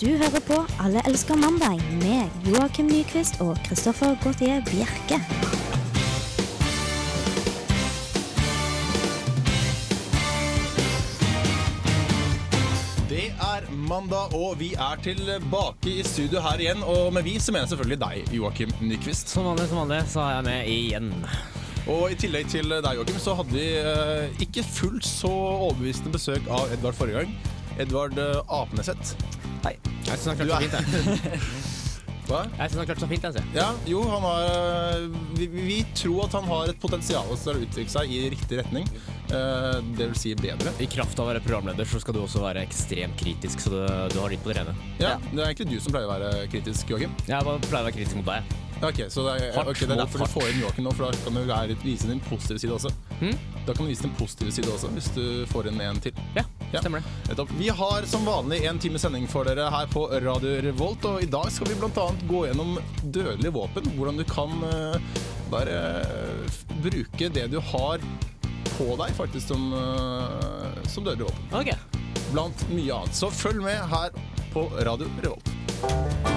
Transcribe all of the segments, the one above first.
Du hører på Alle elsker mandag med Joakim Nyquist og Christoffer Gautier Bjerke. Det er mandag, og vi er tilbake i studio her igjen. Og med vi så mener jeg selvfølgelig deg, Joakim Nyquist. Som vanlig, som vanlig, så er jeg med igjen. Og i tillegg til deg, Joakim, så hadde vi eh, ikke fullt så overbevisende besøk av Edvard forrige gang. Edvard eh, Apeneseth. Hei. Jeg syns han klarte seg fint, jeg. Hva? Jeg synes han klarte så fint, jeg. Ja, jo, han har eh, vi, vi tror at han har et potensial til å utvikle seg i riktig retning. Uh, det vil si bedre. I kraft av å være programleder så skal du også være ekstremt kritisk, så du, du har litt på det rene. Ja, Det er egentlig du som pleier å være kritisk, Joakim. Jeg bare pleier å være kritisk mot deg. Ok, så det er, okay, det er derfor du får inn Joakim nå, for da kan du vise din positive side også. Hm? Da kan du vise din positive side også, hvis du får inn en til. Ja, Ja. stemmer det. Vi har som vanlig en time sending for dere her på Radio Revolt, og i dag skal vi bl.a. gå gjennom dødelige våpen. Hvordan du kan uh, bare uh, bruke det du har på deg, faktisk, som, uh, som dødelig våpen. Okay. Blant mye annet. Så følg med her på Radio Revolt.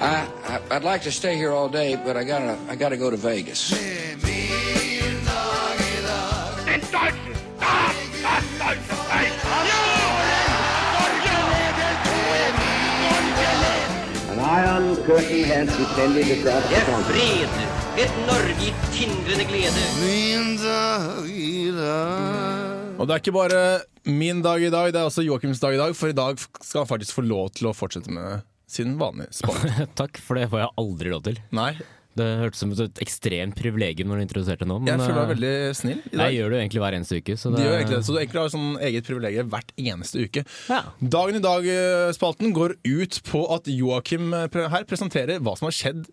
I, I I'd like to stay here all day, but I gotta I gotta go to Vegas. An iron curtain has descended across the er fred, et Norge i tindrende glede. Og det er ikke bare min dag i dag, det er også Joakims dag i dag, for i dag skal han faktisk få lov til å fortsette med sin vanlige spalte. Takk, for det får jeg aldri lov til. Nei, Det hørtes som et ekstremt privilegium når du introduserte nå. Men jeg føler meg eh, veldig snill i jeg dag. gjør det jo egentlig hver eneste uke. Så det, De egentlig så du egentlig har sånn eget privilegium hvert eneste uke. Ja. Dagen i dag-spalten går ut på at Joakim eh, her presenterer hva som har skjedd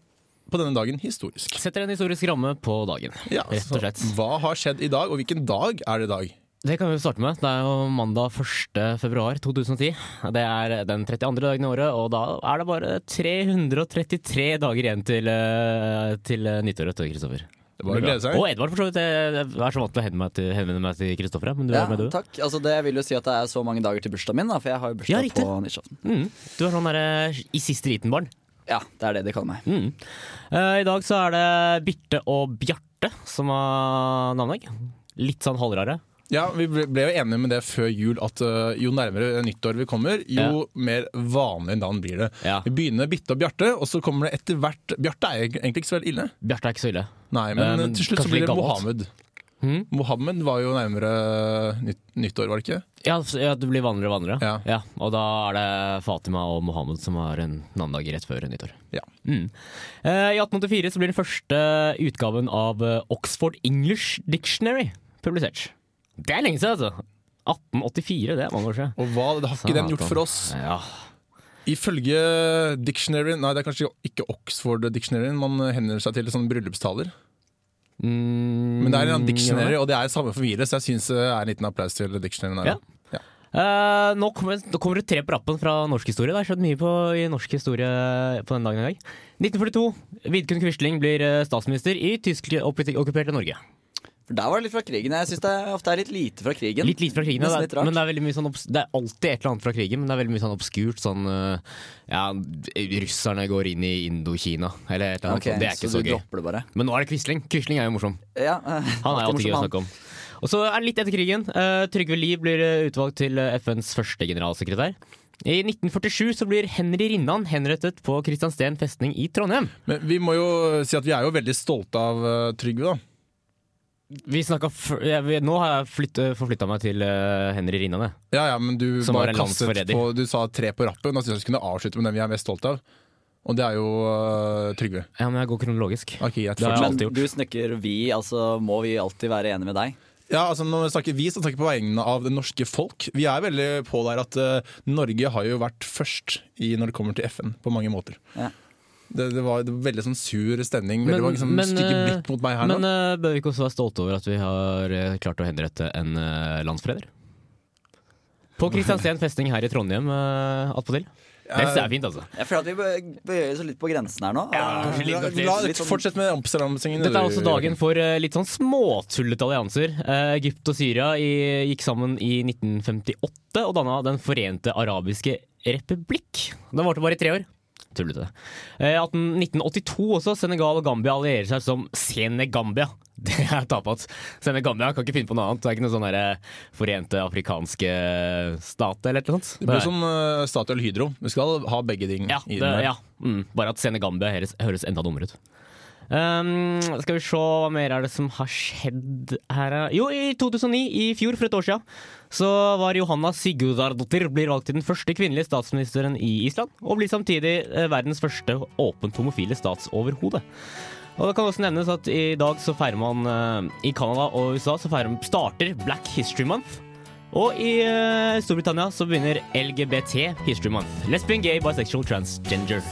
på denne dagen historisk. Setter en historisk ramme på dagen, Ja, rett og slett. Hva har skjedd i dag, og hvilken dag er det i dag? Det kan vi starte med. Det er jo mandag 1. februar 2010. Det er den 32. dagen i året, og da er det bare 333 dager igjen til, eh, til eh, nyttåret, Kristoffer. Det er bare å glede seg. Og Edvard, for så vidt. Jeg er så vant til å henvende meg til, henvende meg til Kristoffer, men du Ja, er med, du. takk. Altså, det vil jo si at det er så mange dager til bursdagen min, da, for jeg har jo bursdag Ja, på nyttårsaften. Mm. Du er sånn derre i siste liten-barn. Ja, det er det de kaller meg. Mm. Uh, I dag så er det Birte og Bjarte som har navnedag. Litt sånn halvrare. Ja, Vi ble jo enige med det før jul at eh, jo nærmere nyttår vi kommer, jo mer vanlig navn blir det. Ja. Vi begynner Bitte og Bjarte, og så kommer det etter hvert Bjarte er egentlig ikke så veldig ille. Bjarte er ikke så ille. Nei, men, Eh, men til slutt så blir det. Mohammed. Hmm? Mohammed var jo nærmere nytt, nyttår, var det ikke? Ja, ja, det blir vanligere og vanligere. Ja. Og da er det Fatima og Mohammed som har en navnedag rett før nyttår. Ja. Mm. Eh, I 1884 så blir den første utgaven av eh, Oxford English Dictionary publisert. Det er lenge siden, altså! 1884, det er mange år siden. Og hva det har ikke den gjort for oss? Ja. Ifølge dictionary Nei, det er kanskje ikke Oxford Dictionary man henvender seg til sånne bryllupstaler. Mm, Men det er en dictionary, ja. og det er samme for virus, så jeg syns det er en liten applaus til dictionaryen. Ja. Ja. Uh, nå, kommer, nå kommer det tre på rappen fra norsk historie. Det har skjedd mye på, i norsk historie på den dagen i dag. 1942. Vidkun Quisling blir eh, statsminister i tysk okkuperte Norge. For Der var det litt fra krigen. Jeg syns det ofte er litt lite fra krigen. Litt lite fra krigen, det er, men det er, veldig mye sånn obs det er alltid et eller annet fra krigen, men det er veldig mye sånn obskurt. Sånn eh, ja, russerne går inn i Indokina, eller et eller annet. Okay, det er ikke så, du gøy. det bare. Men nå er det Quisling. Quisling er jo morsom. Ja, Han er alltid gøy å snakke om. Og så er det litt etter krigen. Uh, Trygve Lie blir eh, utvalgt til FNs første generalsekretær. I 1947 så blir Henry Rinnan henrettet på Kristiansten festning i Trondheim. Men vi må jo si at vi er jo veldig stolte av uh, Trygve, da. Vi snakket ja, Nå har jeg flytt, forflytta meg til uh, Henry Rinnan. Ja, ja, men du Som bare kastet på Du sa tre på rappen, og syntes skulle vi kunne avslutte med den vi er mest stolt av. Og det er jo uh, Trygve. Ja, men jeg går kronologisk. Okay, jeg Det har jeg alltid alltid Men gjort. du snakker vi, altså må vi alltid være enige med deg? Ja, altså Når vi snakker vi, så snakker vi på vegne av det norske folk. Vi er veldig på der at uh, Norge har jo vært først i når det kommer til FN, på mange måter. Ja. Det, det, var, det var veldig sånn sur stemning. Veldig mange sånn stygge eh, blikk mot meg her men nå. Men bør vi ikke også være stolte over at vi har eh, klart å henrette en uh, landsforræder? På Kristiansten festning her i Trondheim uh, attpåtil. Det er fint, altså. Jeg føler at vi bøyer oss litt på grensen her nå. Ja, litt La, la, litt sånn- fortsett med oppstrammingen. Dette er også dagen for eh, litt sånn småtullete allianser. Eh, Egypt og Syria gikk sammen i 1958 og danna Den forente arabiske republikk. Den varte bare i tre år. Tullete. Eh, 18, 1982 også. Senegal og Gambia allierer seg som Senegambia. Det er tafatt. Senegambia kan ikke finne på noe annet. Det er ikke noe sånn derre Forente afrikanske stat eller noe sånt. Det blir som uh, Statoil Hydro. Vi skal ha begge ting ja, i det, den der. ja. Mm, bare at Senegambia høres, høres enda dummere ut. Um, skal vi se hva mer er det som har skjedd her Jo, i 2009, i fjor, for et år siden, så var Johanna Sigurdardottir blir valgt til den første kvinnelige statsministeren i Island, og blir samtidig eh, verdens første åpent homofile statsoverhode. Og det kan også nevnes at i dag så feirer man eh, I Canada og USA så feirer, man starter Black History Month. Og i eh, Storbritannia så begynner LGBT History Month. Lesbian, gay, bisexual, transgender.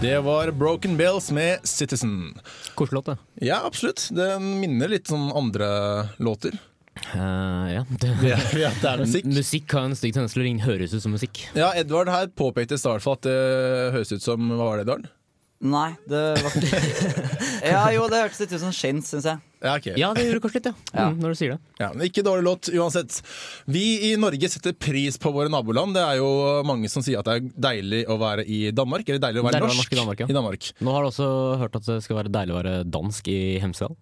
Det var Broken Bells med Citizen. Koselig låt, det. Ja, absolutt. Den minner litt sånn andre låter. Uh, ja, det, Ja, ja, det er musikk. Musikk har en stygg tendens til å høres ut som musikk. Ja, Edvard her påpekte i starten at det høres ut som Hva var det, Edvard? Nei, det var ikke Ja, jo, det hørtes litt ut som Shins, syns jeg. Ja, okay. Ja, det gjorde kanskje litt, ja. Ja. Mm, når du sier det. Ja, men Ikke dårlig låt uansett. Vi i Norge setter pris på våre naboland. Det er jo mange som sier at det er deilig å være i Danmark. Eller deilig å være Deilig norsk, norsk i Danmark, ja. i Danmark. Nå har du også hørt at det skal være deilig å være dansk i Hemsedal.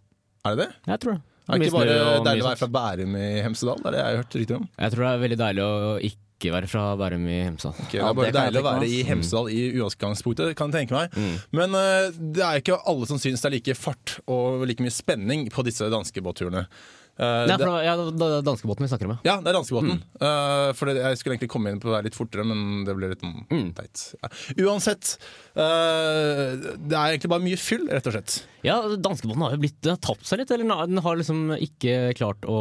Er det det? Jeg tror det. Det er ikke bare deilig å være fra Bærum i Hemsedal? Det er det jeg har hørt rykter om. Jeg tror det er veldig deilig å ikke være fra Bærum i Hemsedal. Okay, det er bare det deilig å være i. Hemsedal i utgangspunktet, kan jeg tenke meg. Mm. Men uh, det er ikke alle som syns det er like fart og like mye spenning på disse danske båtturene. Eh, Nei, det- ja, det er danskebåten vi snakker om. ja. Ja, det er danskebåten. Mm. Uh, for det, jeg skulle egentlig komme inn på det litt fortere, men det ble litt mm, teit. Ja. Uansett. uh, det er egentlig bare mye fyll, rett og slett. Ja, danskebåten har jo blitt, den har tapt seg litt. Eller den har liksom ikke klart å,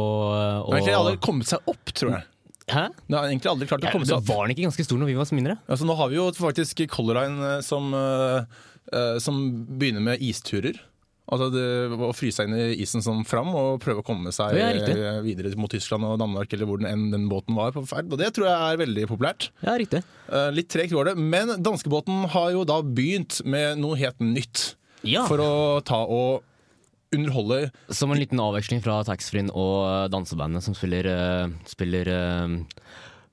å Den har kommet seg opp, tror jeg. Hæ? Den har egentlig aldri klart å komme det seg opp. var den ikke ganske stor når vi var mindre? Altså, nå har vi jo faktisk Color Line eh, som, eh, som begynner med isturer. Altså det, Å fryse seg inn i isen som fram og prøve å komme seg videre mot Tyskland og Danmark eller hvor den, den båten var på ferd. Og det tror jeg er veldig populært. Ja, riktig. Uh, litt tregt går det, men danskebåten har jo da begynt med noe helt nytt. Ja. For å ta og underholde Som en liten avveksling fra taxfree-en og dansebandet som spiller, uh, spiller uh,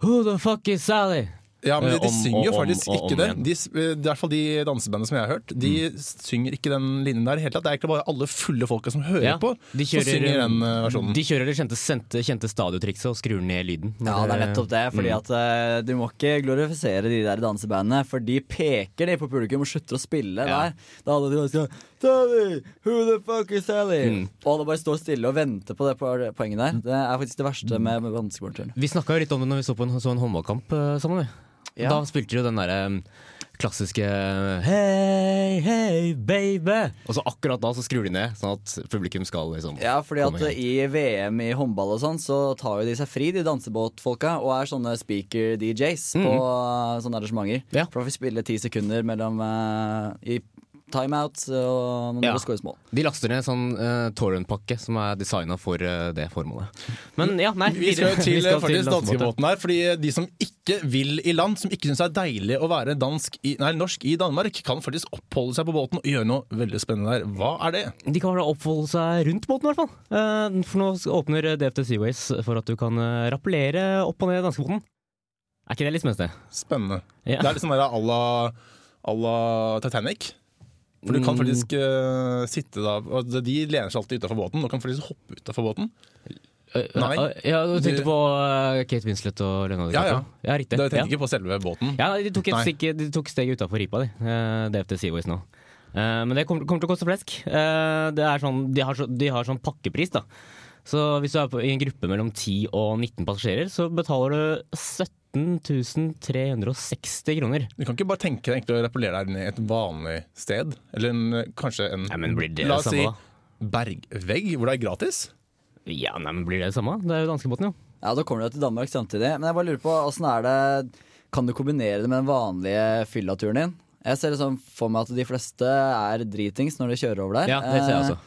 Who the fuck is Sally? Ja, men de, de Eh, om synger jo faktisk om faktisk ikke om det. De, eh, I hvert fall de dansebandene som jeg har hørt, de synger ikke den linjen der Helt, det er egentlig bare alle fulle folka som hører Ja, på, de som synger den eh, versjonen. De kjører det kjente, kjente, stadiotrikset og skrur ned lyden. Ja, det er nettopp det. Fordi at eh, Du må ikke glorifisere de der dansebandene, for de peker de på publikum og slutter å spille Ja. der. Da hadde de sånn Sally! Who the fuck is Sally? Mm. Og alle bare står stille og venter på det po- poenget der. Det er faktisk det verste med, med danskebåndturen. Vi snakka jo litt om det når vi så på en, så en håndballkamp eh, sammen. Vi. Ja. Da spilte de jo den derre um, klassiske Hei, hei, baby! Og så akkurat da så skrur de ned, sånn at publikum skal liksom Ja, fordi at komme i VM i håndball og sånn, så tar jo de seg fri, de dansebåtfolka, og er sånne speaker-DJs på uh, sånne arrangementer. Ja. For vi spille ti sekunder mellom uh, i timeout og når Ja. det mål. De laster ned en sånn uh, torrent-pakke som er designa for uh, det formålet. Men ja, nei, Vi skal jo til, skal faktisk danskebåten her, fordi de som ikke vil i land, som ikke syns det er deilig å være dansk i, nei, norsk i Danmark, kan faktisk oppholde seg på båten og gjøre noe veldig spennende der. Hva er det? De kan oppholde seg rundt båten, i hvert fall. Uh, for nå åpner DFT Seaways for at du kan rappellere opp og ned danskebåten. Er ikke det litt spennende? Spennende. Ja. Det er litt sånn à la Titanic. For du kan Mm. faktisk uh, sitte da og De lener seg alltid utafor båten. Du kan faktisk hoppe utafor båten. Eh, Nei. eh, Ja, du tenkte på Kate Winslet og Leonardo Ja, ja. Ja, riktig. Du tenker ja. ikke på selve båten. Ja, de tok et Nei. stikk, de tok steget utafor ripa, de. DFT Seaways nå. Men det kommer, kommer til å koste flesk. Det er sånn, de, har så, de har sånn pakkepris, da. Så hvis du er på, i en gruppe mellom 10 og 19 passasjerer, så betaler du 17 360 kroner. Du kan ikke bare tenke deg å rappellere deg ned et vanlig sted. Eller en, kanskje en ja, men blir det La oss samme, si bergvegg, hvor det er gratis. Ja, nei, men blir det det samme? Det er jo danskebåten, jo. Ja, Da kommer du til Danmark samtidig. Men jeg bare lurer på, åssen er det Kan du kombinere det med den vanlige fyllaturen din? Jeg ser liksom for meg at de fleste er dritings når de kjører over der. Ja, det ser jeg også.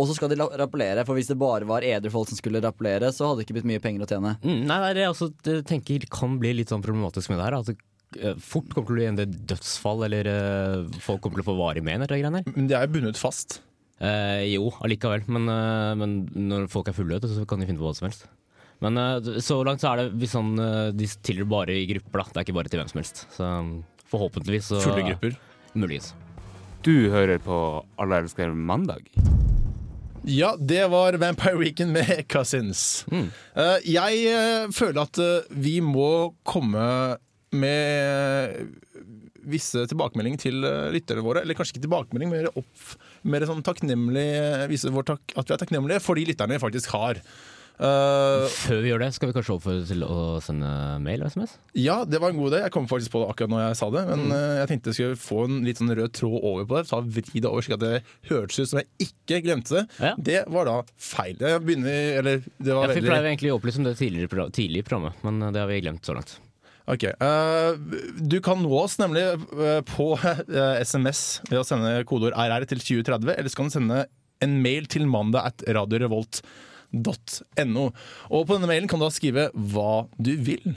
Og så skal de rappellere, for hvis det bare var edre folk som skulle rappellere, så hadde det ikke blitt mye penger å tjene. Mm, nei, det er jeg også tenker kan bli litt sånn problematisk med det her. At det eh, fort kommer til å bli en del dødsfall, eller eh, folk kommer til å få varig men etter greiene her. Men de er jo bundet fast. Eh, jo, allikevel. Men, eh, men når folk er fulle, så kan de finne på hva som helst. Men så langt så er det hvis sånn, de tilhører bare i grupper, da. Det er ikke bare til hvem som helst. Så um, forhåpentligvis så Fulle grupper. Muligens. Du hører på Alle elsker mandag. Ja, det var Vampire Weekend med Cousins. Eh, jeg eh, føler at eh, vi må komme med visse tilbakemeldinger til lytterne våre. Eller kanskje ikke tilbakemelding, mer, opp, mer sånn takknemlig Vise vår takk, at vi er takknemlige for de lytterne vi faktisk har. Eh, Før vi gjør det, skal vi kanskje overføre til å sende mail og SMS? ja, det var en god idé. Jeg kom faktisk på det akkurat når jeg sa det. Men eh, jeg tenkte jeg skulle få en litt sånn rød tråd over på det. Ta vri det over slik at det hørtes ut som jeg ikke glemte det. Ja. Det var da feil. Jeg begynner, eller det var Ja, for vi veldig pleier egentlig å opplyse om det tidligere, tidlig i programmet, men eh, det har vi glemt så langt. Ok, uh, Du kan nå oss nemlig på SMS ved å sende kodeord RR til 2030, eller så kan du sende en mail til mandag at radiorevolt.no. Og på denne mailen kan du da skrive hva du vil.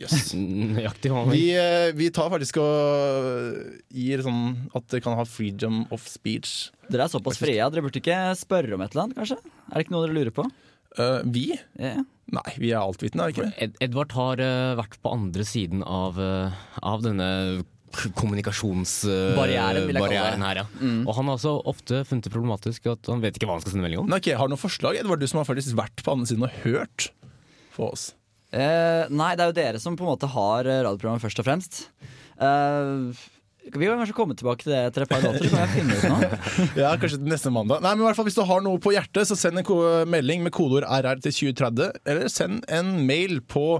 Yes. Nøyaktig hva Vi, eh, vi tar faktisk og gir sånn at det kan ha freedom of speech. Dere er såpass frie. Dere burde ikke spørre om et eller annet, kanskje? Er det ikke noe dere lurer på? Uh, vi? Yeah. Nei, vi er altvitende, er vi ikke det? Ed Edvard har uh, vært på andre siden av, uh, av denne kommunikasjonsbarrieren kalle det. her, ja. Og han har også ofte funnet det problematisk at han vet ikke hva han skal sende melding om. Nei, okay, Har du noen forslag? Edvard, du som har faktisk vært på andre siden og hørt på oss. Eh, nei, det er jo dere som på en måte har eh, radioprogrammet først og fremst. Eh, vi kan kanskje komme tilbake til det etter et par låter, så kan jeg finne ut noe. Ja, kanskje til neste mandag. Nei, men i hvert fall Hvis du har noe på hjertet, så send en melding med kodeord RR til 2030. Eller send en mail på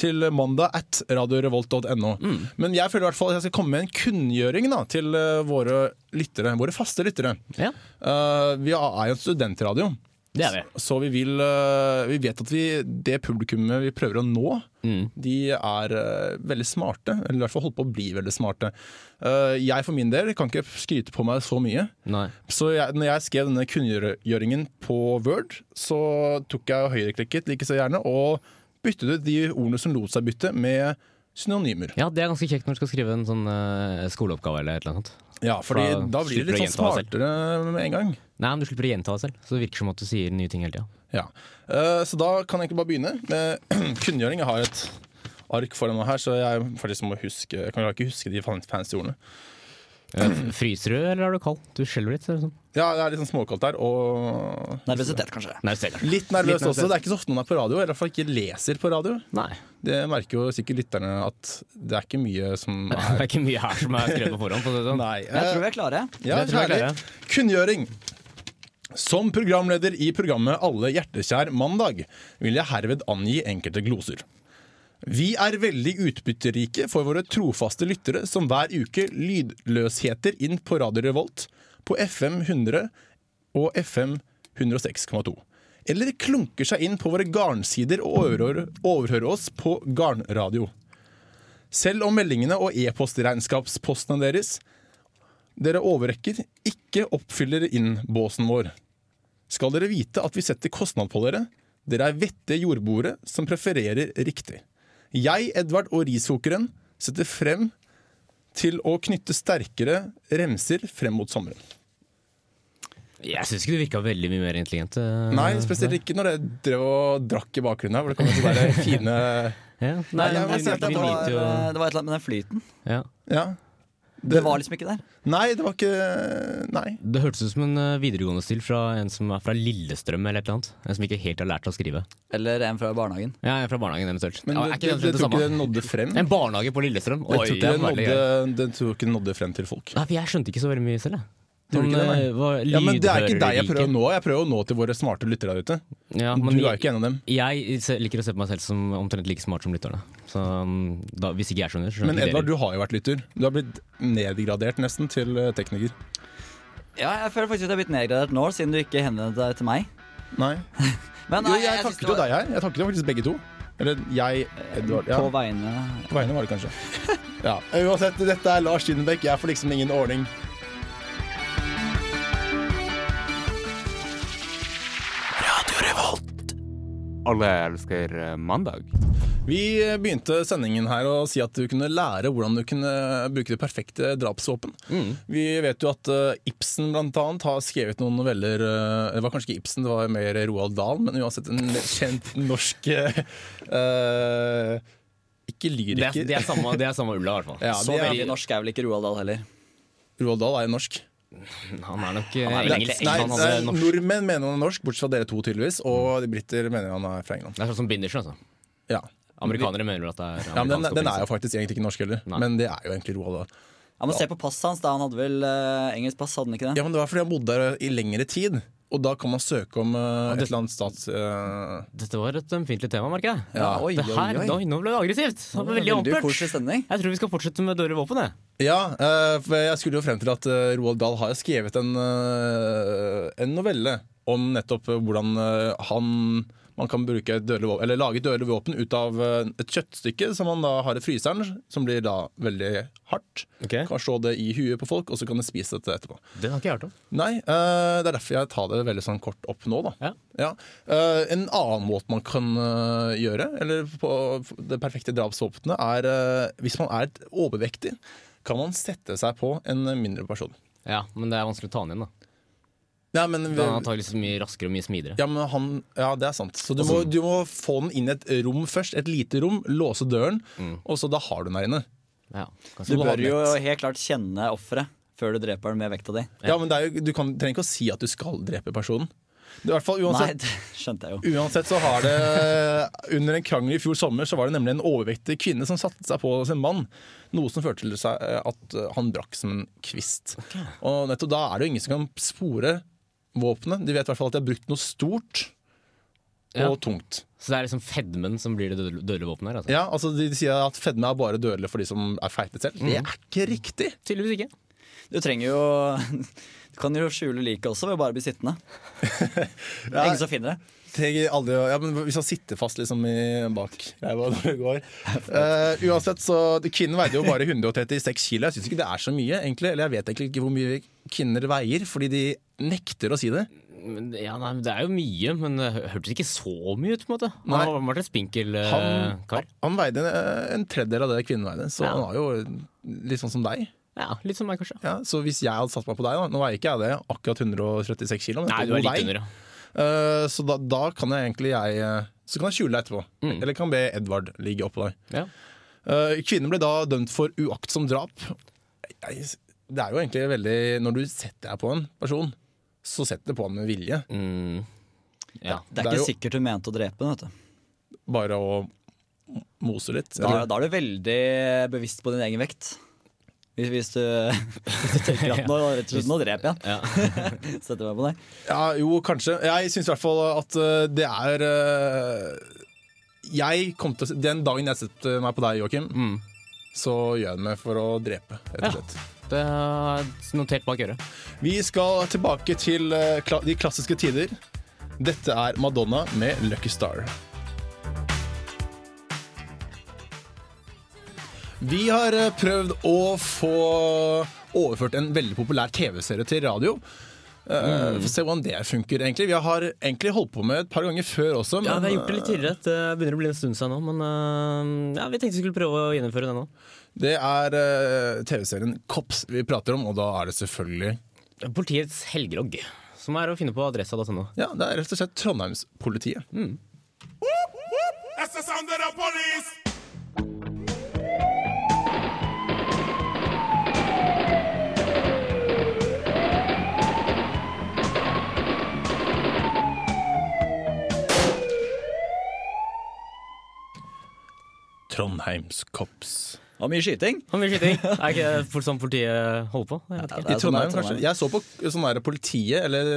til mandag at radiorevolt.no. Men jeg føler i hvert fall at jeg skal komme med en kunngjøring da, til eh, våre lyttere, våre faste lyttere. Ja, Uh, vi er jo en studentradio. det er vi. Så vi, vil, eh, vi vet at vi, det publikummet vi prøver å nå, Mm. de er veldig smarte. Eller i hvert fall holdt på å bli veldig smarte. Jeg for min del kan ikke skryte på meg så mye. Nei. Så jeg, når jeg skrev denne kunngjøringen på Word, så tok jeg høyreklikket like så gjerne og byttet ut de ordene som lot seg bytte, med synonymer. Ja, det er ganske kjekt når du skal skrive en sånn uh, skoleoppgave eller et eller annet. Ja, fordi Da da blir det du litt sånn smartere med en gang. Nei, men du slipper å gjenta deg selv, så det virker som at du sier nye ting hele tida. Ja. Uh, Så da kan jeg egentlig bare begynne med kunngjøring. Jeg har et ark foran meg her, så jeg faktisk må huske Jeg kan ikke huske de fancy ordene. Fryser du, eller er du kald? Du skjelver litt, Sånn. Ja, det er litt sånn småkaldt her, og Nervøsitet, kanskje. Ser det. litt nervøs også. Det er ikke så ofte noen er på radio, eller i hvert fall ikke leser på radio. Nei. Det merker jo sikkert lytterne at det er ikke mye som er Det er ikke mye her som er skrevet på forhånd. For det sånn. Nei. Jeg tror vi er klare. Ja, jeg tror vi er klare. Kunngjøring. Som programleder i programmet Alle hjertekjær mandag vil jeg herved angi enkelte gloser. Vi er veldig utbytterike for våre trofaste lyttere som hver uke lydløsheter inn på Radio Revolt på FM 100 og FM 106,2. Eller klunker seg inn på våre garnsider og overhører, oss på garnradio. Selv om meldingene og e-postregnskapspostene deres dere overrekker, ikke oppfyller innbåsen vår. Skal dere vite at vi setter kostnad på dere. Dere er vettige jordboere som prefererer riktig. Jeg, Edvard og riskokeren setter frem til å knytte sterkere remser frem mot sommeren. Jeg syns ikke du virka veldig mye mer intelligent. eh, Nei, spesielt ikke når jeg drev og drakk i bakgrunnen her, hvor det kom sånne være fine Ja. Nei, Nei, jeg jeg, jeg, Det var, det var et eller annet med den flyten. ja. Ja. Det var liksom ikke der. Nei, det var ikke Nei. Det hørtes ut som en eh, videregående stil fra en som er fra Lillestrøm eller et eller annet. En som ikke helt har lært å skrive. Eller en fra barnehagen. Ja, jeg er fra barnehagen eventuelt. Men ja, det, er ikke det, det, det, det, tror ikke det nådde frem. En barnehage på Lillestrøm? Jeg gøy. nådde, tror ikke det nådde frem til folk. Nei, for jeg skjønte ikke så veldig mye selv, jeg. Tror det, eh, hva- Ja, men Det er ikke deg jeg prøver å nå. Jeg prøver å nå til våre smarte lyttere der ute. Ja, Du er jo ikke en av dem. Jeg liker å se på meg selv som omtrent like smart som lytterne. Så da, hvis ikke jeg skjønner, så skjønner Men Edvard, dere. du har jo vært lytter. Du har blitt nedgradert nesten til eh, tekniker. Ja, jeg føler faktisk at jeg har blitt nedgradert nå, siden du ikke henvendte deg til meg. Nei. Men Jo, jeg, jeg takket jo var- deg her. Jeg takket jo faktisk begge to. Eller jeg, Edvard. Ja. På vegne På vegne var det kanskje. Ja. Uansett, dette er Lars Kinebekk. Jeg får liksom ingen ordning. Alle elsker eh, mandag. Vi begynte sendingen her å si at du kunne lære hvordan du kunne bruke det perfekte drapsvåpen. Vi vet jo at eh, Ibsen annet har skrevet noen noveller eh, Det var kanskje ikke Ibsen, det var mer Roald Dahl, men uansett en kjent norsk eh, eh, Ikke Det er, lyriker. det er samme, det er samme ulla, i hvert fall. Ja, Så er- veldig norsk er vel ikke Roald Dahl heller. Roald Dahl er jo norsk. Han er nok eh, Han er vel engelsk. Nei, Han nei. Nordmenn mener han er norsk, bortsett fra dere to tydeligvis. Og de britter mener han er fra England. Det er sånn som Bindersen, altså. Ja, Amerikanere mener at det er ja men den, den er jo faktisk egentlig ikke norsk heller. Nei. Men det er jo egentlig Roald Dahl. Ja, men Se på passet hans. da Han hadde vel uh, engelsk pass, hadde han ikke det? Ja, men Det var fordi han bodde der i lengre tid. Og da kan man søke om eh, et eller annet stats... Uh... Dette var et ømfintlig tema, merker jeg. Ja, oi, oi, her, oi, oi. her, nå ble det aggressivt. Det var veldig stemning. Jeg tror vi skal fortsette med dårlig våpen. Jeg. ja, uh, for jeg skulle jo frem til at eh, Roald Dahl har skrevet en, eh, en novelle om nettopp eh, hvordan eh, han man kan våpen, eller lage et dødelig våpen ut av eh, et kjøttstykke som man da har i fryseren, som blir da veldig hardt. Okay. Kan slå det i huet på folk, og så kan de spise dette etterpå. Det har ikke jeg hørt om. Nei, uh, det er derfor jeg tar det veldig sånn kort opp nå, da. Ja. Eh, en annen måte man kan uh, gjøre, eller på det perfekte drapsvåpenet, er hvis man er overvektig, kan man sette seg på en mindre person. Ja, Men det er vanskelig å ta den inn, da Ja, men, Den er så mye raskere og mye smidigere. ja, men han, ja, det er sant. Så du må, du må få den inn i et rom først, et lite rom, låse døren, og så da har du den der inne. Ja, Du bør jo helt klart kjenne offeret før du dreper den med vekta di. Ja, men det er jo, Du kan, trenger ikke å si at du skal drepe personen. Det i hvert fall Nei, uansett det skjønte jeg jo. Uansett så har det Under en krangel i fjor sommer Så var det nemlig en overvektig kvinne som satte seg på sin mann. Noe som førte til seg at han brakk som en kvist. Og nettopp da er det jo ingen som kan spore våpenet. De vet i hvert fall at de har brukt noe stort og Ja. tungt. Så det er liksom fedmen som blir det dødelige våpenet her? Altså. Ja, altså De sier at fedme er bare dødelig for de som er feite selv. Det er ikke riktig! Tydeligvis ikke. Du trenger jo Du kan jo skjule liket også ved å bare bli sittende. Det er ingen som finner det. Aldri, ja, men Hvis han sitter fast liksom i bak ræva når det går uh, Uansett, så Kvinnen veide jo bare 136 kilo. Jeg syns ikke det er så mye. egentlig Eller jeg vet egentlig ikke hvor mye kvinner veier, fordi de nekter å si det. Men, ja, nei, Det er jo mye, men det hørtes ikke så mye ut. på en måte Nei. Han vært en spinkel uh, Han, kar. han veide en, en tredjedel av det kvinnen veide, så Ja. han var jo litt sånn som deg. Ja, Litt som meg, kanskje. Ja, så hvis jeg hadde satt meg på deg, da Nå veier ikke jeg det, akkurat 136 kilo. Men Nei, du er litt under, ja. Uh, så da, da kan jeg egentlig jeg eh, Så kan jeg skjule deg etterpå. Mm. Eller kan be Edvard ligge oppå deg. ja. Uh, kvinnen ble da dømt for uaktsomt drap. Jeg, det er jo egentlig veldig Når du setter deg på en person, så setter du på ham med vilje. Mm. ja. Det er Det er ikke jo- sikkert du mente å drepe den. vet du Bare å mose litt. Da, da er du veldig bevisst på din egen vekt. Hvis, hvis, du, hvis du tenker at nå, rett og slett, nå dreper jeg Ja. Setter meg på deg. ja, jo, kanskje. Jeg syns i hvert fall at uh, det er uh, Jeg kom til å Den dagen jeg setter meg på deg, Joakim, Mm. så gjør jeg det meg for å drepe, rett og Ja. Det er notert bak øret. Vi skal tilbake til uh, de klassiske tider. Dette er Madonna med 'Lucky Star'. Vi har eh, prøvd å få overført en veldig populær TV-serie til radio. Uh, Få se hvordan det funker, egentlig. Vi har egentlig holdt på med et par ganger før også. Ja, Vi har gjort det litt tidligere. Det begynner å bli en stund siden nå. Men uh, ja, vi tenkte vi skulle prøve å gjennomføre det nå. Det er uh, TV-serien Kops vi prater om, og da er det selvfølgelig Politiets helgelogg, som er å finne på adressa.no. Ja, det er rett og slett Trondheimspolitiet. That's the sound of the police. Trondheimskops. Og mye skyting. Og mye skyting. Er ikke det sånn politiet holder på? Jeg vet ikke. Det I Trondheim, kanskje. Jeg så på sånn der Politiet, eller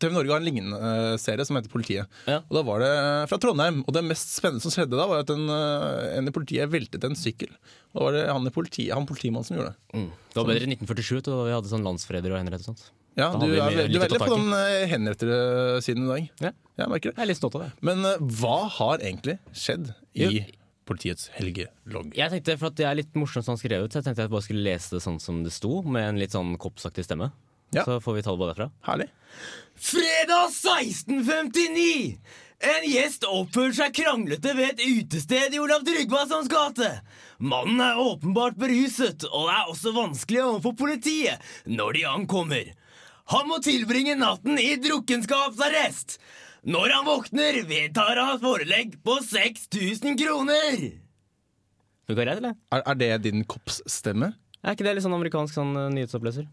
TV Norge har en lignende eh, serie som heter Politiet. Ja. Og da var det fra Trondheim. Og det mest spennende som skjedde da, var at en, eh, en i politiet veltet en sykkel. Og da var det han, i politi, han politimannen som gjorde det. Mm. Det var bedre i 1947, da vi hadde sånn landsfreder og henrettet og sånt. Ja, du er, du er veldig på den eh, henrettede siden i dag. Ja. Jeg merker det. Jeg er litt stolt av det. Men eh, hva har egentlig skjedd i Jo. Politiets helgelogg? Jeg tenkte, for at det er litt morsomt sånn skrevet, så jeg tenkte jeg bare skulle lese det sånn som det sto, med en litt sånn koppsaktig stemme. Ja. Så får vi tallet på derfra. Herlig. Fredag 1659! En gjest oppførte seg kranglete ved et utested i Olav Tryggvasons gate. Mannen er åpenbart beruset, og det er også vanskelig overfor politiet når de ankommer. Han må tilbringe natten i drukkenskapsarrest. Når han våkner, vedtar han forelegg på 6000 kroner. Funka greit, eller? Er, er det din koppsstemme? Er ikke det litt sånn amerikansk sånn eh, nyhetsoppleser?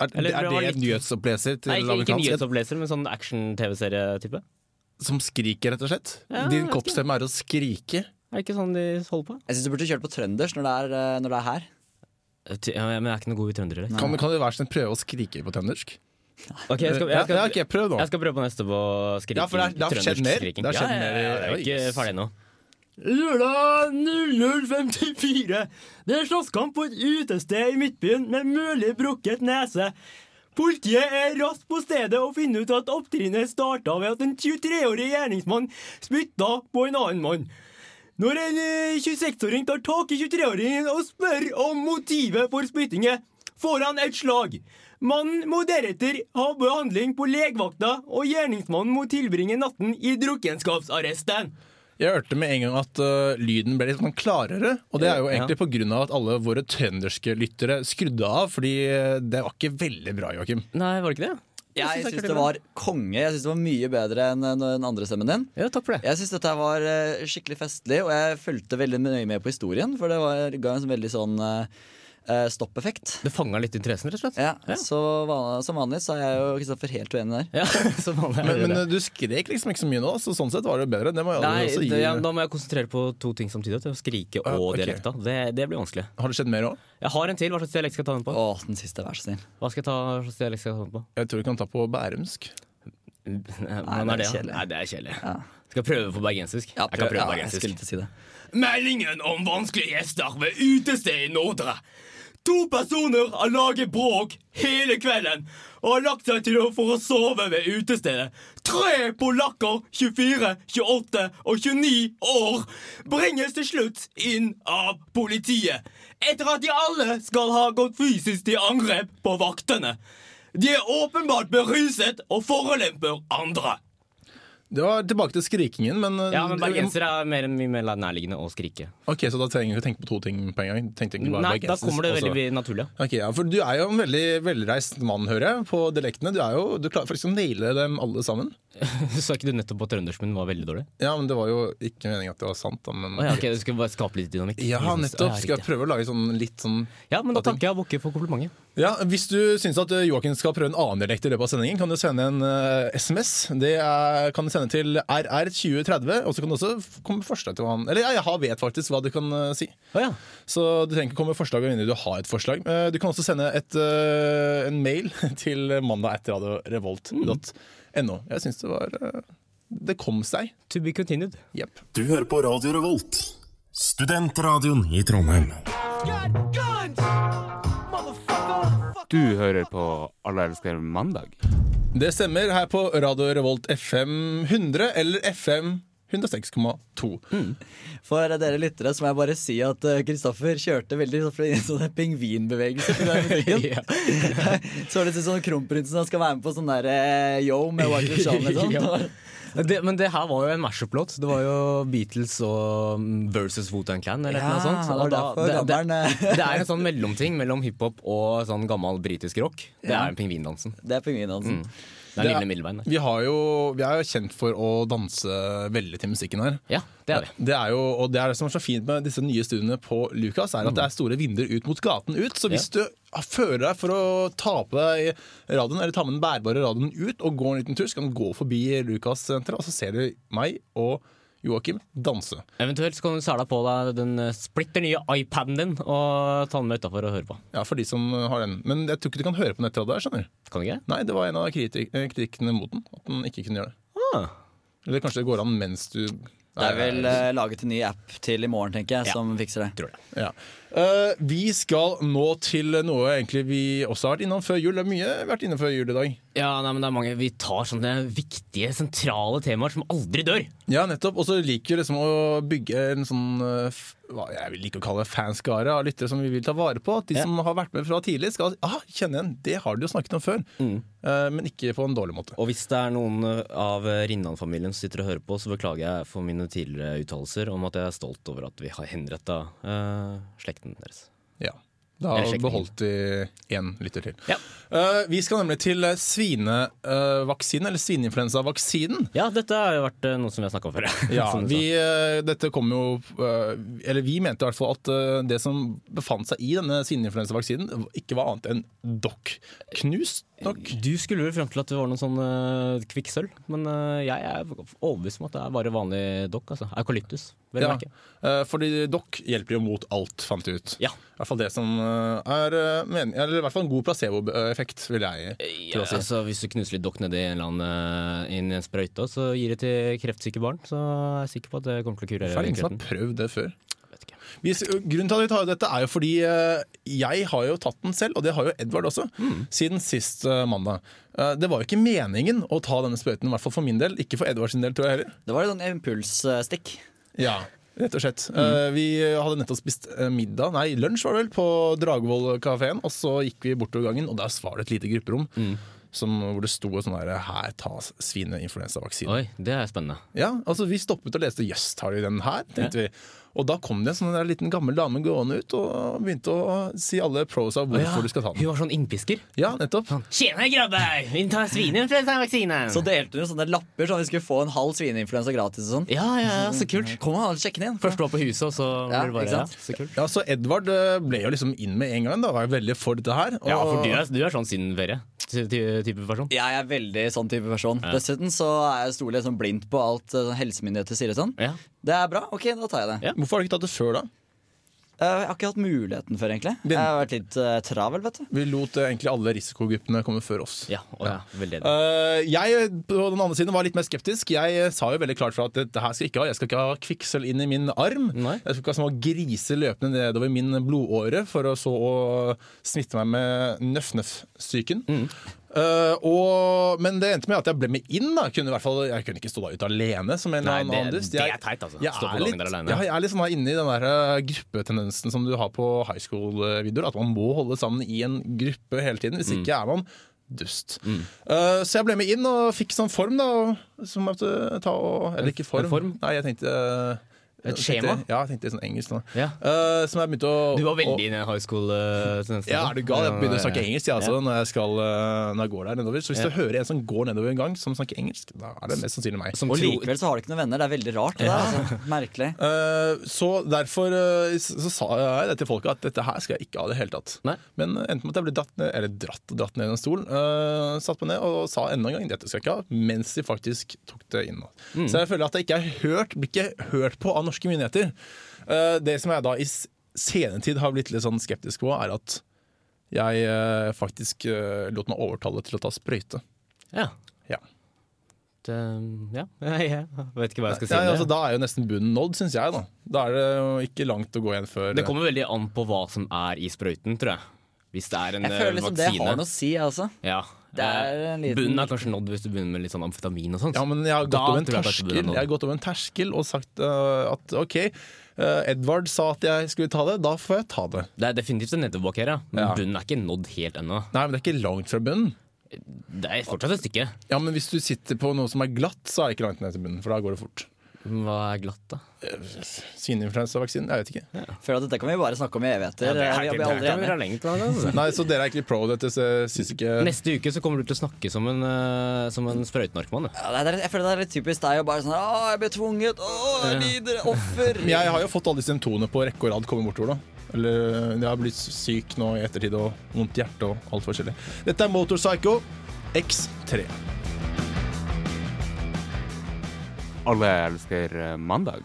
Er, Eller er det det litt- nyhetsoppleser til Nei, ikke, ikke nyhetsoppleser, men sånn action-TV-serie-type. Som skriker, rett og slett? Ja, Din jeg koppstemme er å skrike? Er det ikke sånn de holder på? Jeg syns du burde kjørt på trønders når det er, eh, når det er her. Ja, men jeg er ikke noe god i trøndere. Kan, kan du være sånn prøve å skrike på trøndersk? Ok, jeg skal, jeg skal, ja, ok, prøv jeg skal prøve på neste på skriking. Ja, for det har skjedd mer. Det har skjedd ja, mer ja, jeg er ikke ferdig ennå. Lørdag 00.54. Det er slåsskamp på et utested i Midtbyen med mulig brukket nese. Politiet er raskt på stedet og finner ut at opptrinnet starta ved at en 23-årig gjerningsmann spytta på en annen mann. Når en eh, 26-åring tar tak i 23-åringen og spør om motivet for spyttingen, får han et slag. Mannen må deretter ha behandling på legevakta, og gjerningsmannen må tilbringe natten i drukkenskapsarresten. Jeg hørte med en gang at uh, lyden ble litt sånn klarere. Og det er jo egentlig på grunn av at alle våre trønderske lyttere skrudde av, fordi uh, det var ikke veldig bra, Joakim. Nei, var det ikke det? Jeg synes jeg syns det det var konge. Jeg syns det var mye bedre enn den andre stemmen din. Ja, takk for det. Jeg syns dette var eh, skikkelig festlig, og jeg fulgte veldig nøye med på historien. For det var, ga en sånn veldig sånn eh, eh, stoppeffekt. Det fanga litt interessen, rett og slett. Ja, Ja. Så van som vanlig så er jeg og Kristoffer helt uenig der. Ja, er Men, men uh, du skrek liksom ikke så mye nå, så sånn sett var det bedre. Det må jeg Nei, også gi. det, ja, da må jeg konsentrere på to ting samtidig. Til å skrike og okay. dialekta. Det, det blir vanskelig. Har det skjedd mer òg? Jeg har en til. Hva slags dialekt skal jeg ta den på? Å, den siste, vær så snill. Hva skal jeg ta, hva slags dialekt skal jeg ta den på? Jeg tror du kan ta på bærumsk. Det er er det? kjedelig. Nei, det er kjedelig. Ja. Skal jeg prøve på bergensisk? Ja, jeg kan prøve ja, jeg bergensisk. skulle ikke si det. Meldingen om vanskelige gjester ved utested i Nordre. To personer har laget bråk hele kvelden og har lagt seg til å for å sove ved utestedet. Tre polakker, 24, 28 og 29 år, bringes til slutt inn av politiet. Etter at de alle skal ha gått fysisk til angrep på vaktene. De er åpenbart beruset og forelemper andre. Det var tilbake til skrikingen, men Ja, men bergenser er mer, mye mer nærliggende å skrike. Ok, Så da trenger vi å tenke på to ting på en gang? Tenkte ikke bare Nei, da kommer det og så- veldig naturlig. Ok, ja, for Du er jo en veldig velreist mann, hører jeg, på dialektene. Du, er jo, du klarer faktisk å naile dem alle sammen. Sa ikke du nettopp at trøndersken min var veldig dårlig? Ja, men Det var jo ikke meningen at det var sant. Da, men... oh, ja, ok, Du skal bare skape litt dynamikk? Ja, nettopp. Skal jeg prøve å lage sånn litt sånn Ja, men da takker jeg Bokke for komplimentet. Ja, Hvis du syns at eh, Joakim skal prøve en annen dialekt i løpet av sendingen, kan du sende en uh, SMS. Det er, kan du sende til RR2030, og så kan du også komme med forslag til hva han Eller ja, jeg vet faktisk hva du kan eh, si. Oh, ja. Så du trenger ikke komme med forslag med mindre du har et forslag. Eh, Du kan også sende et, eh, en mail til mandag.radiorevolt.no. Jeg syns det var Det kom seg. To be continued. Yep. Du hører på Radio Revolt, studentradioen i Trondheim. Du hører på Alle elsker mandag. Det stemmer her på Radio Revolt FM 100 eller FM 106,2. For dere lyttere så må jeg bare si at eh, Kristoffer kjørte veldig sånn pingvinbevegelse. musikken. Så det ut som sånn kronprinsen han skal være med på sånn der eh, yo med Wyclef Jean liksom. Ja. Det, men det her var jo en mashup-låt. Det var jo Beatles og mm, versus Wu-Tang Clan. Eller Ja, noe sånt. Og da- det, det, eh. det er en sånn mellomting mellom hiphop og sånn gammel britisk rock. Det Ja. er pingvindansen. Det er pingvindansen. Det er- lille middelveien. der. Vi, har jo, vi er jo kjent for å danse veldig til musikken her. Ja, det er vi. Det er jo, og det er det som er så fint med disse nye studiene på Lucas, er at det er store vinduer ut mot gaten ut. Så hvis du føler deg for å ta på deg radioen, eller ta med den bærbare radioen ut og gå en liten tur, så kan du gå forbi Lucas senteret, og så ser du meg og Joakim danse. Eventuelt så kan du sæle på deg den eh, splitter nye iPaden din og ta den med utafor og høre på. Ja, for de som har den. Men jeg tror ikke du kan høre på nettradio her, skjønner du. Kan du ikke? Nei, det var en av kritik eh, kritikkene mot den, at den ikke kunne gjøre det. Ah. Eller kanskje det går an mens du Det er vel uh, laget en ny app til i morgen, tenker jeg, Ja. som fikser det. Tror det. Ja. Eh, vi skal nå til noe egentlig vi også har vært innom før jul. Det er mye vi har vært innom før jul i dag. Ja, nei, men det er mange, Vi tar sånne viktige, sentrale temaer som aldri dør. Ja, nettopp. Og så liker vi liksom å bygge en sånn eh, hva jeg vil ikke kalle fanskare av lyttere som vi vil ta vare på. At de Ja. som har vært med fra tidlig, skal ah, kjenne igjen. Det har de jo snakket om før. Eh, men ikke på en dårlig måte. Og hvis det er noen av Rinnan-familien som sitter og hører på, så beklager jeg for mine tidligere uttalelser om at jeg er stolt over at vi har henretta uh, slekten deres. Ja. Da beholdt de én lytter til. Ja. Uh, vi skal nemlig til eh, svinevaksinen, eller svineinfluensavaksinen. Ja, dette har jo vært eh, noe som vi har snakka om før. Ja, vi, dette kom jo uh, Eller vi mente i hvert fall at uh, det som befant seg i denne svineinfluensavaksinen, ikke var annet enn dokk. Knust dokk. Du skulle vel frem til at det var noe sånn kvikksølv, men jeg er overbevist om at det er bare vanlig dokk. Altså. Eukalyptus. Vel Ja, merke. eh, fordi dokk hjelper jo mot alt, fant vi ut. Ja. I hvert fall det som eh, er meningen, Eller i hvert fall en god placeboeffekt, vil jeg Ja, å si. altså, hvis du knuser litt dokk nedi en eller annen eh, inn i en sprøyte, så gir det til kreftsyke barn. Så jeg er sikker på at det kommer til å kurere Hvorfor er ingen som har prøvd det før? Vet ikke. Vi, grunnen til at vi tar dette er jo fordi eh, jeg har jo tatt den selv, og det har jo Edvard også, Mm. siden sist eh, mandag. Eh, det var jo ikke meningen å ta denne sprøyten, i hvert fall for min del. Ikke for Edvards del, tror jeg heller. Det var et sånn impulsstikk. Ja, rett og slett. Mm. Uh, vi hadde nettopp spist eh, middag, nei, lunsj var det vel, på Dragvoll kafeen, og så gikk vi bortover gangen, og der var det et lite grupperom. Mm. Som, hvor det sto sånn her Her tas svineinfluensavaksine. Oi, det er spennende. Ja, altså Vi stoppet og leste 'jøss, tar de den her?' tenkte vi. Og da kom det en sånn liten gammel dame gående ut og begynte å si alle pros av hvorfor du skal ta den. Hun var sånn innpisker. Ja, nettopp. Tjena, grabber! Vi tar svineinfluensavaksine! Så delte hun sånne lapper sånn at vi skulle få en halv svineinfluensa gratis og sånn. Ja, ja, ja, så kult. Kom og sjekk den igjen. Først var på huset, og så Ja, blir det bare ja, så kult. Ja, Så Edvard eh, ble jo liksom inn med en gang. Da var jeg veldig for dette her. Og, Ja, for du er, du er sånn Syden-ferie-type person. Jeg er veldig sånn type person. Dessuten så er jeg stoler sånn blindt på alt eh, helsemyndigheter sier sånn. Ja. Det er bra. Ok, da tar jeg det. Ja. Hvorfor har du ikke tatt det før, da? Eh, Jeg har ikke hatt muligheten før, egentlig. Jeg har vært litt uh, travel, vet du. Vi lot eh, egentlig alle risikogruppene komme før oss. Ja, og ja. enig. Eh, jeg på den andre siden var litt mer skeptisk. Jeg sa jo veldig klart fra at dette her skal jeg ikke ha. Jeg skal ikke ha kvikksølv inn i min arm. Nei. Jeg skal ikke ha små griser løpende nedover min blodåre for å så å smitte meg med nøff-nøff-syken. Mm. Eh, og, men det endte med at jeg ble med inn. Da. Kunne, i hvert fall, jeg kunne ikke stå der ute alene. Som en Nei, det- annen det er teit, altså. Jeg Stå på er litt, ja, jeg er litt sånn her inne i den der eh, gruppetendensen som du har på high school-videoer. At man må holde sammen i en gruppe hele tiden. Hvis Mm. ikke er man dust. Eh, så jeg ble med inn og fikk sånn form, da. Som jeg måtte ta og Eller ikke form. Form? Nei, jeg tenkte eh, Et skjema? tenkte-? Ja, jeg tenkte sånn engelsk nå. Ja. Uh, som jeg begynte å Du var veldig inne i high school? Uh, ja, er du gal? Jeg begynner å snakke engelsk ja, altså, Ja. når, jeg skal, uh, når jeg går der nedover. Så hvis Ja. du hører en som går nedover en gang som snakker engelsk, da er det mest sannsynlig meg. Som Og likevel så har du ikke noen venner. Det er veldig rart. Det altså. Merkelig. Eh, så derfor så, så sa jeg det til folket at dette her skal jeg ikke ha i det hele tatt. Nei. Men endte med at jeg ble dratt ned, eller dratt og dratt ned i en stol. Uh, satt meg ned og sa enda en gang dette skal jeg ikke ha, mens de faktisk tok det inn. Mm. Så jeg føler at jeg ikke er hørt, blir ikke hørt på av norske myndigheter. Eh, det som jeg da i senere senetid har blitt litt sånn skeptisk på, er at jeg eh, faktisk eh, lot meg overtale til å ta sprøyte. Ja. Ja. Det, ja. Jeg, vet ikke hva jeg skal si. Ja, altså, da er jo nesten bunnen nådd, syns jeg. Da Da er det jo ikke langt å gå igjen før Det kommer veldig an på hva som er i sprøyten, tror jeg. Hvis det er en vaksine. Jeg føler liksom det har noe å si, altså. Ja. Det er Eh, en liten- Bunnen er kanskje nådd hvis du begynner med litt sånn amfetamin og sånt. Ja, men jeg har gått Da over en jeg terskel er. Jeg har gått over en terskel og sagt uh, at OK, uh, Edvard sa at jeg skulle ta det, da får jeg ta det. Det er definitivt en nedoverbakke her, ja. men Ja. bunnen er ikke nådd helt ennå. Nei, men det er ikke langt fra bunnen. Det er fortsatt et stykke. Ja, men hvis du sitter på noe som er glatt, så er det ikke langt ned til bunnen, for da går det fort. Hva er glatt, da? Svineinfluensavaksinen? Jeg vet ikke. Ja. føler at dette kan vi bare snakke om i evigheter. Ja, det er vi ikke- blir det aldri enige. dra altså. Nei, Så dere er egentlig pro dette, syns ikke Neste uke så kommer du til å snakke som en, uh, som en sprøytenarkoman. Ja, jeg føler det er litt typisk deg å bare sånn Å, jeg ble tvunget. Å, jeg lider. Offer. Men jeg har jo fått alle disse symptomene på rekke og rad komme bortover, da. Eller jeg har blitt syk nå i ettertid og vondt hjerte og alt forskjellig. Dette er Motorpsycho X3. Alle elsker eh, mandag.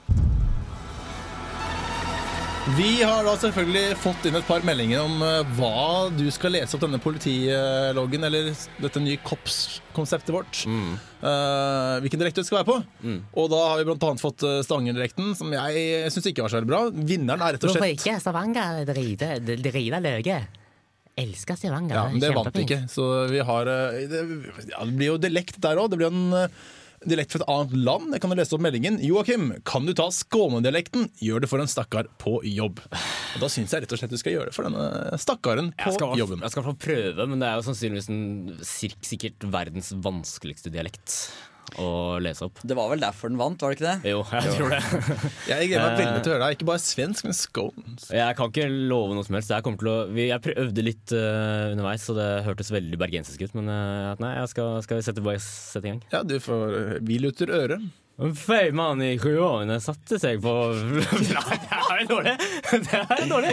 Vi har da selvfølgelig fått inn et par meldinger om eh, hva du skal lese opp denne politiloggen, eller dette nye KOPS-konseptet vårt. Eh, hvilken direkte du skal være på. Og da har vi annet fått Stavanger-direkten, som jeg syns ikke var så veldig bra. Vinneren er rett og slett Hvorfor ikke? Stavanger driter løke. Elsker Stavanger. Ja, men det vant ikke. Så vi har det, ja, det blir jo dialekt der òg. Det blir en dialekt fra et annet land. Jeg kan jo lese opp meldingen. Joakim, kan du ta Skåne-dialekten? Gjør det for en stakkar på jobb. Og Da syns jeg rett og slett du skal gjøre det for denne stakkaren på Jeg skal, jobben. jeg skal få prøve, men det er jo sannsynligvis en, sikkert verdens vanskeligste dialekt å lese opp. Det var vel derfor den vant, var det ikke det? Jo, jeg tror det. Jeg gleder meg veldig til å høre deg. Ikke bare svensk, men scones. Jeg kan ikke love noe som helst. Jeg, kommer til å, vi, jeg øvde litt uh, underveis, så det hørtes veldig bergensisk ut. Men uh, nei, jeg skal, skal vi sette, sette i gang. Ja, du får eh, Vi lutter øret. En mann i sjuårene satte seg på Nei, det er dårlig! Det er dårlig.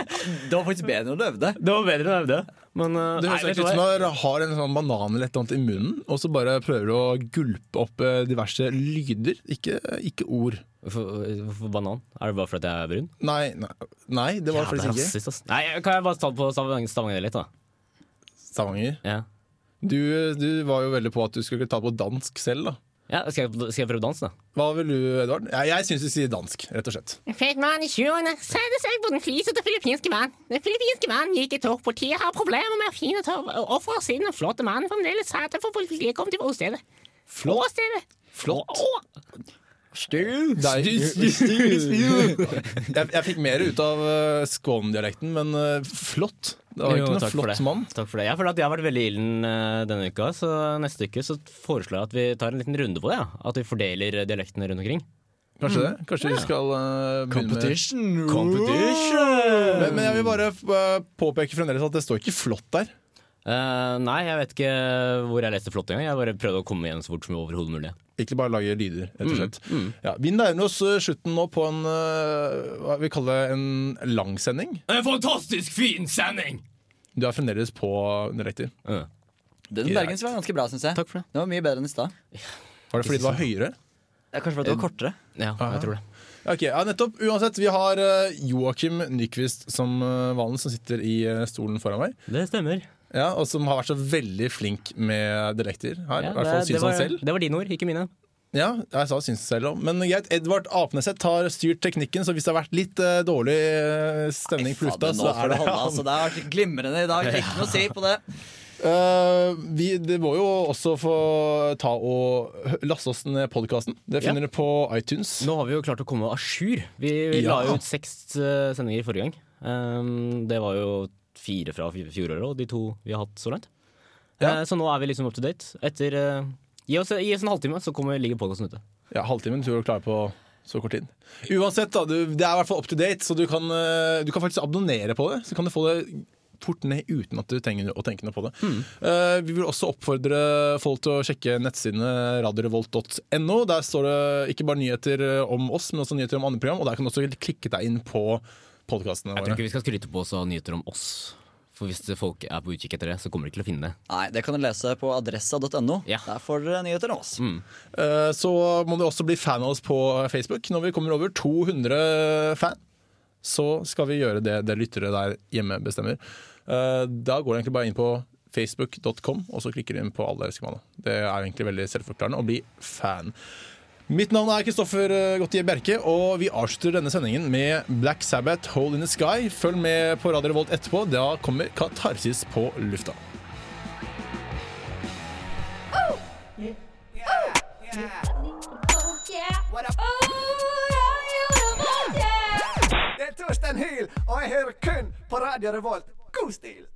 Det var faktisk bedre enn du øvde. Det var bedre enn jeg øvde. Men uh, Det nei, høres vet ut du som du har en sånn banan eller et eller annet i munnen, og så bare prøver du å gulpe opp eh, diverse lyder, ikke, ikke ord. Hvorfor, hvorfor banan? Er det bare fordi jeg er brun? Nei, nei, nei det var Jævla faktisk ikke. rasist, ass. Nei, kan jeg bare ta det på Stavanger Stavanger litt, da? Stavanger. Ja. Du, du var jo veldig på at du skulle ta på dansk selv, da. Ja, skal, jeg, skal jeg prøve dans, da? Hva vil du, Edvard? Ja, jeg syns du sier dansk, rett og slett. Fikk mann i 20-årene satte seg på den flisete filippinske mann. Den filippinske mannen gikk i tog. Politiet har problemer med å finne tog. Offeret siden den flotte mannen fremdeles satt for politiet kom til åstedet. Flott. Åstedet. Flott. Å, Stu. Jeg, jeg fikk mer ut av uh, Skåne-dialekten, men eh, flott. Det var Jo, ikke noe flott det. mann. Takk for det. Jeg føler at jeg har vært veldig ilden eh, denne uka, så neste uke så foreslår jeg at vi tar en liten runde på det. Ja. At vi fordeler eh, dialektene rundt omkring. Kanskje det? Kanskje vi skal uh, Competition! med Competition! men, men jeg vil bare påpeke fremdeles at det står ikke flott der. Eh, nei, jeg vet ikke hvor jeg leste flott engang. Jeg bare prøvde å komme igjen så fort som overhodet mulig. Egentlig bare lage lyder, rett og Mm, mm. Ja, vi nærmer oss uh, slutten nå på en uh, hva vi kaller en langsending. En fantastisk fin sending! Du er fremdeles på direkter. Den bergens var ganske bra, syns jeg. Takk for det. Det var mye bedre enn i stad. Var det fordi det var høyere? Ja, kanskje fordi det var kortere. Ja, jeg tror det. Ok, ja, nettopp. Uansett, vi har uh, Joakim Nyquist som uh, vanlig, som sitter i uh, stolen foran meg. Det stemmer. Ja, Og som har vært så veldig flink med dialekter her. Ja, I hvert fall det, det, var, selv. det var dine ord, ikke mine. Ja, jeg sa syns selv òg. Men greit, Edvard Apneseth har styrt teknikken, så hvis det har vært litt uh, dårlig uh, stemning på lufta, så er det han. Altså, det har vært glimrende i dag. Ikke noe å si på det. Uh, vi, det må jo også få ta og laste oss ned podkasten. Det Ja. finner du på iTunes. Nå har vi jo klart å komme à jour. Vi Ja. la jo ut seks uh, sendinger forrige gang. Um, det var jo fire fra fjoråret og de to vi har hatt så langt. Ja. Eh, så nå er vi liksom up to date. Etter eh, gi, oss, gi oss en halvtime, så kommer, ligger podkasten ute. Ja, Halvtimen tror du klarer på så kort tid. Uansett, da, du, det er i hvert fall up to date, så du kan, uh, du kan faktisk abonnere på det. Så kan du få det fort ned uten at du trenger å tenke noe på det. Uh, vi vil også oppfordre folk til å sjekke nettsidene radiorevolt.no. Der står det ikke bare nyheter eh, om oss, men også nyheter om andre program. Og der kan du også klikke deg inn på podkastene Jeg tror ikke vi skal skryte på oss av nyheter om oss. For hvis folk er på utkikk etter det, så kommer de ikke til å finne det. Nei, Det kan du lese på adressa.no. Ja. Der får dere nyheter om oss. Eh, Så må du også bli fan av oss på Facebook. Når vi kommer over 200 fan, så skal vi gjøre det det lyttere der hjemme bestemmer. Eh, Da går du egentlig bare inn på facebook.com, og så klikker du inn på alle skemaene. Det er egentlig veldig selvforklarende å bli fan. Mitt navn er Kristoffer Gottier Gautier Bjerke, og vi avslutter denne sendingen med Black Sabbath, Hole in the Sky. Følg med på Radio Revolt etterpå. Da kommer Katarsis på lufta. Det er Torstein Hyl, og jeg hører kun på Radio Revolt. God stil!